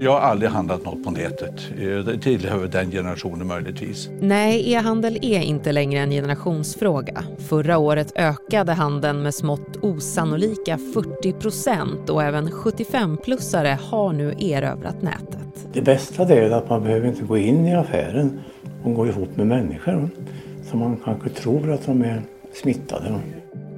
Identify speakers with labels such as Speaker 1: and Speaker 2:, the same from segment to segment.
Speaker 1: Jag har aldrig handlat något på nätet. Det tillhör den generationen möjligtvis.
Speaker 2: Nej, e-handel är inte längre en generationsfråga. Förra året ökade handeln med smått osannolika 40 procent och även 75-plussare har nu erövrat nätet.
Speaker 3: Det bästa är att man behöver inte gå in i affären och gå ihop med människor som man kanske tror att de är smittade.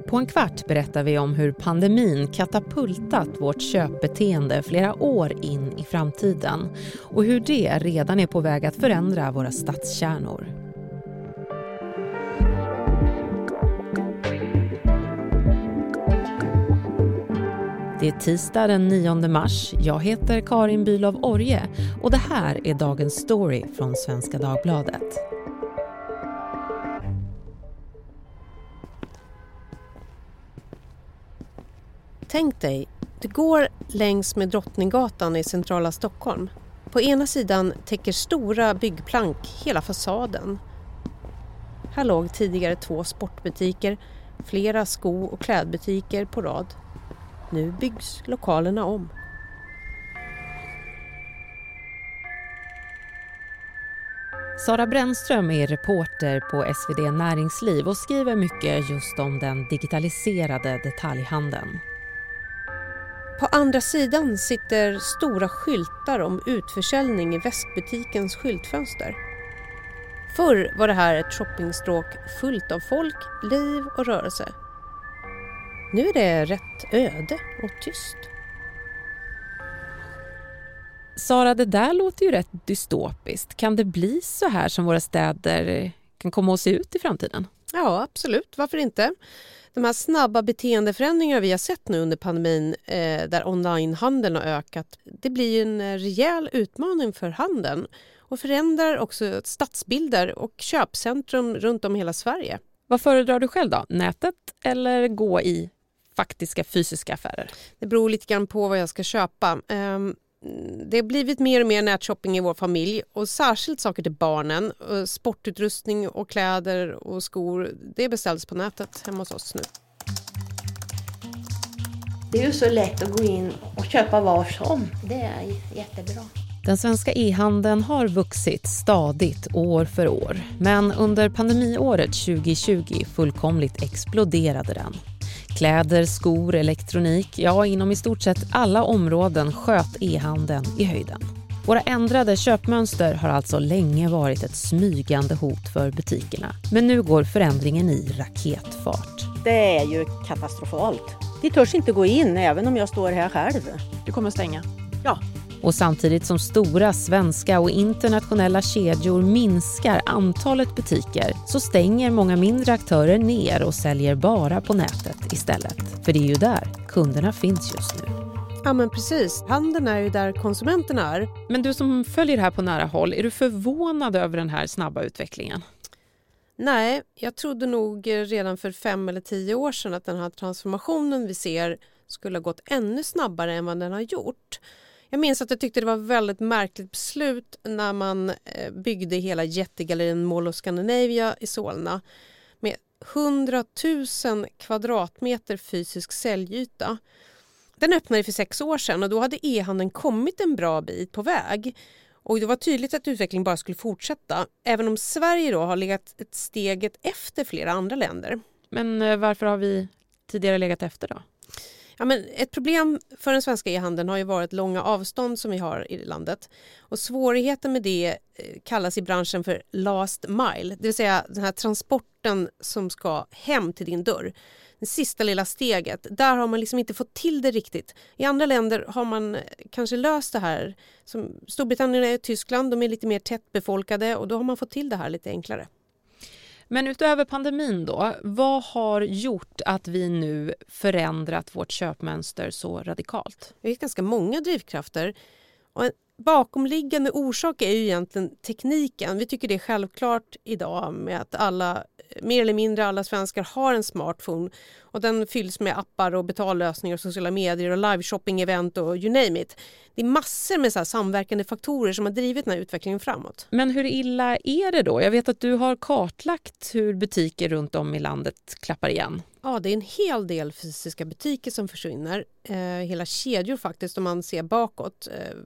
Speaker 2: På en kvart berättar vi om hur pandemin katapultat vårt köpbeteende flera år in i framtiden och hur det redan är på väg att förändra våra stadskärnor. Det är tisdag den 9 mars. Jag heter Karin Bülow Orje och det här är dagens story från Svenska Dagbladet.
Speaker 4: Tänk dig, du går längs med Drottninggatan i centrala Stockholm. På ena sidan täcker stora byggplank hela fasaden. Här låg tidigare två sportbutiker, flera sko och klädbutiker på rad. Nu byggs lokalerna om.
Speaker 2: Sara Brännström är reporter på SvD Näringsliv och skriver mycket just om den digitaliserade detaljhandeln.
Speaker 4: På andra sidan sitter stora skyltar om utförsäljning i väskbutikens skyltfönster. Förr var det här ett shoppingstråk fullt av folk, liv och rörelse. Nu är det rätt öde och tyst.
Speaker 2: Sara, det där låter ju rätt dystopiskt. Kan det bli så här som våra städer kan komma att se ut i framtiden?
Speaker 4: Ja, absolut. Varför inte? de här snabba beteendeförändringar vi har sett nu under pandemin eh, där onlinehandeln har ökat, det blir ju en eh, rejäl utmaning för handeln och förändrar också stadsbilder och köpcentrum runt om hela Sverige.
Speaker 2: Vad föredrar du själv då? Nätet eller gå i faktiska fysiska affärer?
Speaker 4: Det beror lite grann på vad jag ska köpa. Det har blivit mer och mer nätshopping i vår familj och särskilt saker till barnen. Sportutrustning och kläder och skor, det beställs på nätet hemma hos oss nu.
Speaker 5: Det är ju så lätt att gå in och köpa var som. Det är jättebra.
Speaker 2: Den svenska e-handeln har vuxit stadigt år för år. Men under pandemiåret 2020 fullkomligt exploderade den. Kläder, skor, elektronik, ja inom i stort sett alla områden sköt e-handeln i höjden. Våra ändrade köpmönster har alltså länge varit ett smygande hot för butikerna. Men nu går förändringen i raketfart.
Speaker 6: Det är ju katastrofalt. De törs inte gå in även om jag står här själv.
Speaker 2: Du kommer stänga?
Speaker 6: Ja,
Speaker 2: och samtidigt som stora svenska och internationella kedjor minskar antalet butiker så stänger många mindre aktörer ner och säljer bara på nätet istället. För det är ju där kunderna finns just nu.
Speaker 4: Ja men precis, handeln är ju där konsumenterna är.
Speaker 2: Men du som följer det här på nära håll, är du förvånad över den här snabba utvecklingen?
Speaker 4: Nej, jag trodde nog redan för fem eller tio år sedan att den här transformationen vi ser skulle ha gått ännu snabbare än vad den har gjort. Jag minns att jag tyckte det var ett väldigt märkligt beslut när man eh, byggde hela jättegallerien Mall of Scandinavia i Solna med 100 000 kvadratmeter fysisk säljyta. Den öppnade för sex år sedan och då hade e-handeln kommit en bra bit på väg. Och det var tydligt att utvecklingen bara skulle fortsätta, även om Sverige då har legat ett steget efter flera andra länder.
Speaker 2: Men eh, varför har vi tidigare legat efter då?
Speaker 4: Ja, men ett problem för den svenska e-handeln har ju varit långa avstånd som vi har i landet. Och svårigheten med det eh, kallas i branschen för last mile, det vill säga den här transporten som ska hem till din dörr. Det sista lilla steget, där har man liksom inte fått till det riktigt. I andra länder har man eh, kanske löst det här. Som Storbritannien och Tyskland, de är lite mer tättbefolkade och då har man fått till det här lite enklare.
Speaker 2: Men utöver pandemin då, vad har gjort att vi nu förändrat vårt köpmönster så radikalt?
Speaker 4: Det är ganska många drivkrafter. Och en bakomliggande orsak är ju egentligen tekniken. Vi tycker det är självklart idag med att alla, mer eller mindre alla svenskar har en smartphone och den fylls med appar och betallösningar och sociala medier och liveshopping-event och you name it. Det är massor med så samverkande faktorer som har drivit den här utvecklingen framåt.
Speaker 2: Men hur illa är det då? Jag vet att du har kartlagt hur butiker runt om i landet klappar igen.
Speaker 4: Ja, det är en hel del fysiska butiker som försvinner. Eh, hela kedjor faktiskt om man ser bakåt. Eh,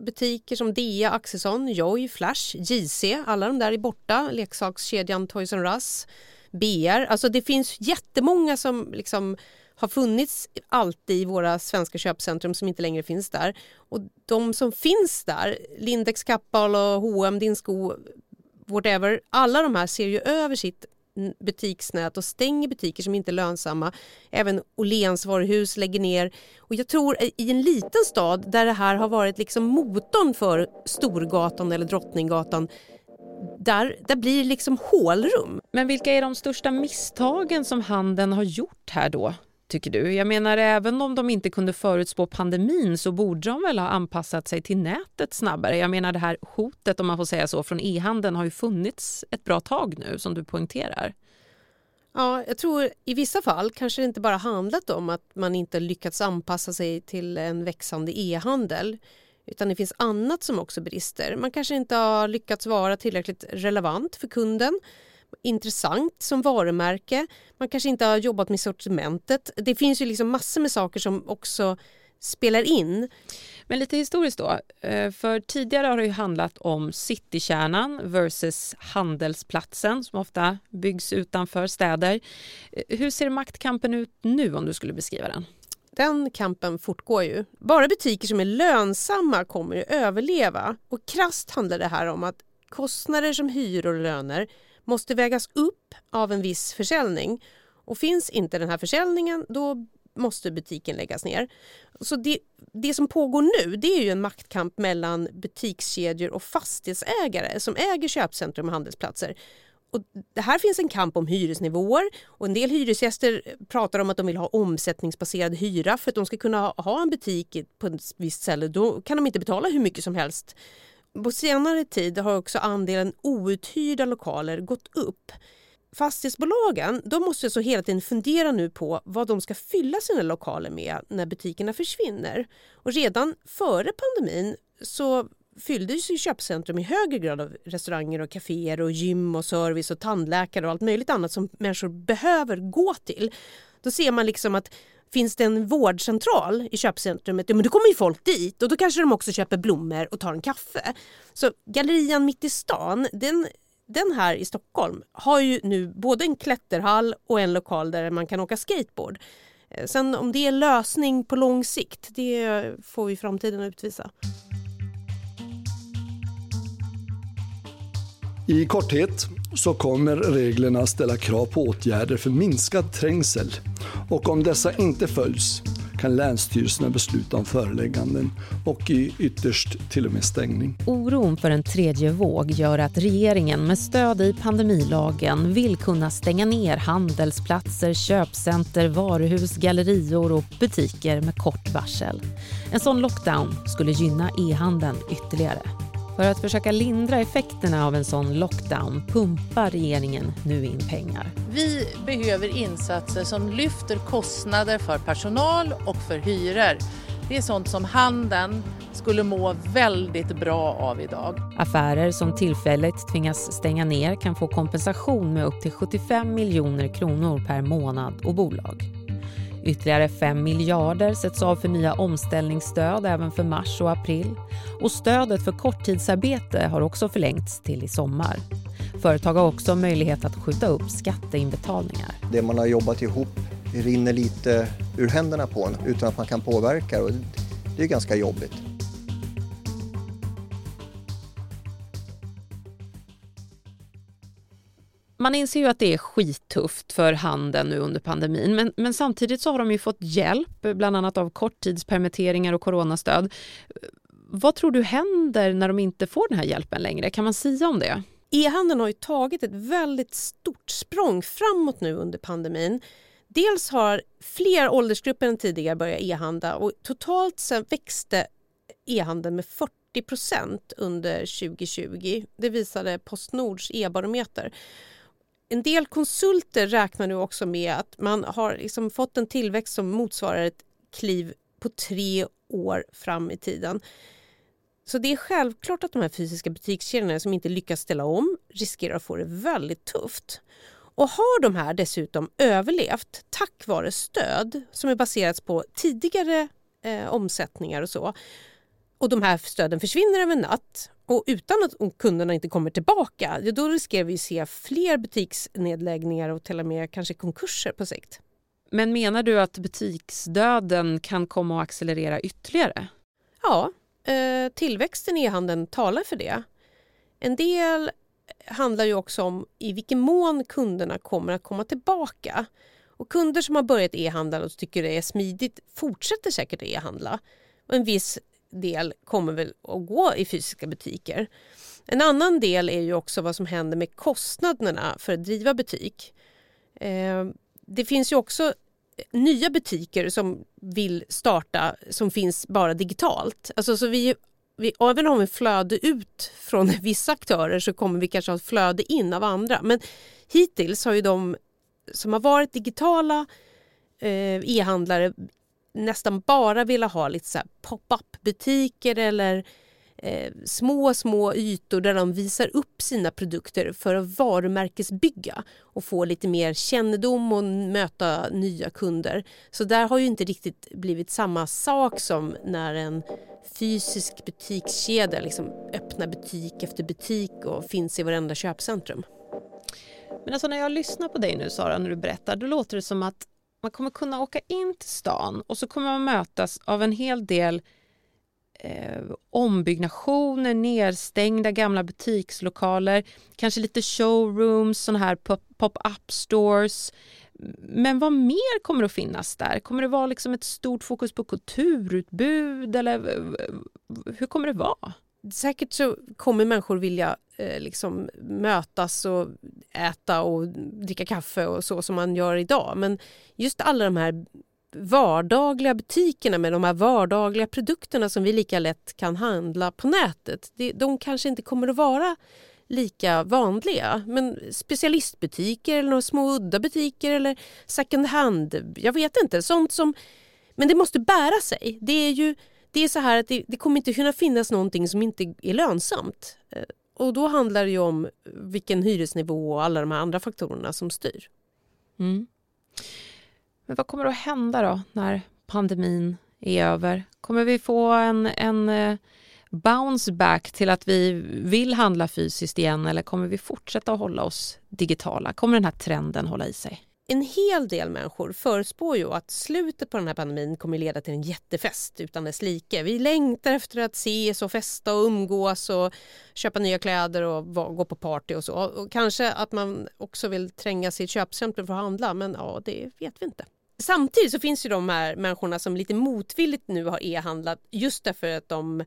Speaker 4: butiker som Dea, Axelsson, Joy, Flash, JC, alla de där är borta. Leksakskedjan Toys R Us, BR. Alltså det finns jättemånga som liksom har funnits alltid i våra svenska köpcentrum som inte längre finns där. Och de som finns där, Lindex, Kappahl och H&M, Din Sko, whatever, alla de här ser ju över sitt butiksnät och stänger butiker som inte är lönsamma. Även Åhléns varuhus lägger ner. Och jag tror eh, i en liten stad där det här har varit liksom motorn för Storgatan eller Drottninggatan där, där blir det liksom hålrum.
Speaker 2: Men vilka är de största misstagen som handeln har gjort här då? Tycker du? Jag menar, även om de inte kunde förutspå pandemin så borde de väl ha anpassat sig till nätet snabbare? Jag menar, det här hotet, om man får säga så, från e-handeln har ju funnits ett bra tag nu, som du poängterar.
Speaker 4: Ja, jag tror i vissa fall kanske det inte bara handlat om att man inte lyckats anpassa sig till en växande e-handel utan det finns annat som också brister. Man kanske inte har lyckats vara tillräckligt relevant för kunden intressant som varumärke. Man kanske inte har jobbat med sortimentet. Det finns ju liksom massor med saker som också spelar in.
Speaker 2: Men lite historiskt då. Eh, för tidigare har det ju handlat om citykärnan versus handelsplatsen som ofta byggs utanför städer. Eh, hur ser maktkampen ut nu om du skulle beskriva den?
Speaker 4: Den kampen fortgår ju. Bara butiker som är lönsamma kommer att överleva. Och krast handlar det här om att kostnader som hyror och löner måste vägas upp av en viss försäljning. Och finns inte den här försäljningen då måste butiken läggas ner. Så det, det som pågår nu det är ju en maktkamp mellan butikskedjor och fastighetsägare som äger köpcentrum och handelsplatser. Och det här finns en kamp om hyresnivåer och en del hyresgäster pratar om att de vill ha omsättningsbaserad hyra för att de ska kunna ha en butik på ett visst ställe. Då kan de inte betala hur mycket som helst på senare tid har också andelen outhyrda lokaler gått upp. Fastighetsbolagen de måste så hela tiden fundera nu på vad de ska fylla sina lokaler med när butikerna försvinner. Och redan före pandemin så fylldes ju köpcentrum i högre grad av restauranger och kaféer och gym och service och tandläkare och allt möjligt annat som människor behöver gå till. Då ser man liksom att Finns det en vårdcentral i köpcentrumet, ja men då kommer ju folk dit och då kanske de också köper blommor och tar en kaffe. Så Gallerian mitt i stan, den, den här i Stockholm har ju nu både en klätterhall och en lokal där man kan åka skateboard. Eh, sen om det är lösning på lång sikt, det får vi framtiden utvisa.
Speaker 7: I korthet så kommer reglerna ställa krav på åtgärder för minskad trängsel och om dessa inte följs kan länsstyrelserna besluta om förelägganden och i ytterst till och med stängning.
Speaker 2: Oron för en tredje våg gör att regeringen med stöd i pandemilagen vill kunna stänga ner handelsplatser, köpcenter, varuhus, gallerior och butiker med kort varsel. En sån lockdown skulle gynna e-handeln ytterligare. För att försöka lindra effekterna av en sån lockdown pumpar regeringen nu in pengar.
Speaker 8: Vi behöver insatser som lyfter kostnader för personal och för hyror. Det är sånt som handeln skulle må väldigt bra av idag.
Speaker 2: Affärer som tillfälligt tvingas stänga ner kan få kompensation med upp till 75 miljoner kronor per månad och bolag. Ytterligare 5 miljarder sätts av för nya omställningsstöd även för mars och april. Och stödet för korttidsarbete har också förlängts till i sommar. Företag har också möjlighet att skjuta upp skatteinbetalningar.
Speaker 9: Det man har jobbat ihop rinner lite ur händerna på en utan att man kan påverka och det är ganska jobbigt.
Speaker 2: Man inser ju att det är skittufft för handeln nu under pandemin men, men samtidigt så har de ju fått hjälp bland annat av korttidspermitteringar och coronastöd. Vad tror du händer när de inte får den här hjälpen längre? Kan man säga om det?
Speaker 4: E-handeln har ju tagit ett väldigt stort språng framåt nu under pandemin. Dels har fler åldersgrupper än tidigare börjat e-handla och totalt sen växte e-handeln med 40 procent under 2020. Det visade Postnords e-barometer en del konsulter räknar nu också med att man har liksom fått en tillväxt som motsvarar ett kliv på tre år fram i tiden. Så det är självklart att de här fysiska butikskedjorna som inte lyckas ställa om riskerar att få det väldigt tufft. Och har de här dessutom överlevt tack vare stöd som är baserat på tidigare eh, omsättningar och så och de här stöden försvinner över en natt och utan att kunderna inte kommer tillbaka, då riskerar vi att se fler butiksnedläggningar och till och med kanske konkurser på sikt.
Speaker 2: Men menar du att butiksdöden kan komma att accelerera ytterligare?
Speaker 4: Ja, eh, tillväxten i e-handeln talar för det. En del handlar ju också om i vilken mån kunderna kommer att komma tillbaka. Och kunder som har börjat e-handla och tycker det är smidigt fortsätter säkert att e-handla. Och en viss del kommer väl att gå i fysiska butiker. En annan del är ju också vad som händer med kostnaderna för att driva butik. Eh, det finns ju också eh, nya butiker som vill starta som finns bara digitalt. Alltså, så vi, vi, även om vi flöde ut från vissa aktörer så kommer vi kanske ha ett flöde in av andra. Men hittills har ju de som har varit digitala eh, e-handlare nästan bara vilja ha lite pop-up butiker eller eh, små, små ytor där de visar upp sina produkter för att varumärkesbygga och få lite mer kännedom och möta nya kunder. Så där har ju inte riktigt blivit samma sak som när en fysisk butikskedja liksom öppnar butik efter butik och finns i varenda köpcentrum.
Speaker 2: Men alltså när jag lyssnar på dig nu Sara, när du berättar, då låter det som att man kommer kunna åka in till stan och så kommer man mötas av en hel del eh, ombyggnationer, nedstängda gamla butikslokaler, kanske lite showrooms, sådana här pop-up stores. Men vad mer kommer att finnas där? Kommer det vara liksom ett stort fokus på kulturutbud eller hur kommer det vara?
Speaker 4: Säkert så kommer människor vilja eh, liksom mötas och äta och dricka kaffe och så som man gör idag. Men just alla de här vardagliga butikerna med de här vardagliga produkterna som vi lika lätt kan handla på nätet. De kanske inte kommer att vara lika vanliga. Men specialistbutiker eller några små udda butiker eller second hand, jag vet inte. Sånt som... Men det måste bära sig. Det är ju det är så här att det, det kommer inte kunna finnas någonting som inte är lönsamt. Eh, och då handlar det ju om vilken hyresnivå och alla de här andra faktorerna som styr.
Speaker 2: Mm. Men vad kommer att hända då när pandemin är över? Kommer vi få en, en eh, bounce back till att vi vill handla fysiskt igen eller kommer vi fortsätta att hålla oss digitala? Kommer den här trenden hålla i sig?
Speaker 4: En hel del människor förespår ju att slutet på den här pandemin kommer leda till en jättefest utan dess like. Vi längtar efter att ses och festa och umgås och köpa nya kläder och gå på party och så. Och kanske att man också vill tränga sig i köpcentrum för att handla men ja, det vet vi inte. Samtidigt så finns ju de här människorna som lite motvilligt nu har e-handlat just därför att de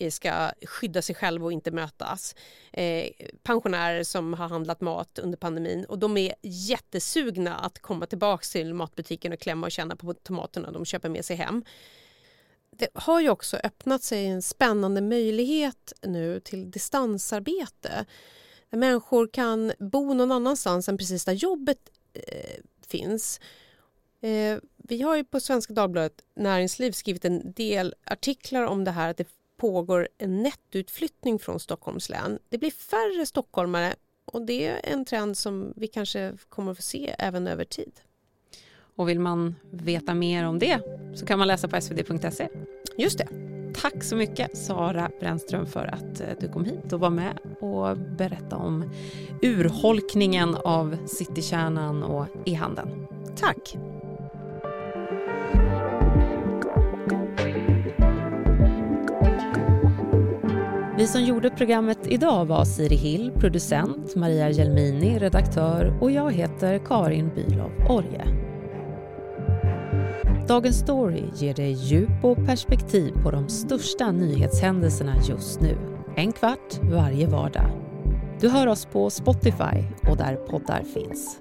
Speaker 4: Eh, ska skydda sig själv och inte mötas. Eh, pensionärer som har handlat mat under pandemin och de är jättesugna att komma tillbaka till matbutiken och klämma och känna på tomaterna de köper med sig hem. Det har ju också öppnat sig en spännande möjlighet nu till distansarbete. Där människor kan bo någon annanstans än precis där jobbet eh, finns Eh, vi har ju på Svenska Dagbladet Näringsliv skrivit en del artiklar om det här att det pågår en nettutflyttning från Stockholms län. Det blir färre stockholmare och det är en trend som vi kanske kommer att få se även över tid.
Speaker 2: Och vill man veta mer om det så kan man läsa på svd.se.
Speaker 4: Just det.
Speaker 2: Tack så mycket Sara Brännström för att eh, du kom hit och var med och berättade om urholkningen av citykärnan och e-handeln.
Speaker 4: Tack!
Speaker 2: Vi som gjorde programmet idag var Siri Hill, producent, Maria Gelmini, redaktör och jag heter Karin Bülow Orje. Dagens Story ger dig djup och perspektiv på de största nyhetshändelserna just nu. En kvart varje vardag. Du hör oss på Spotify och där poddar finns.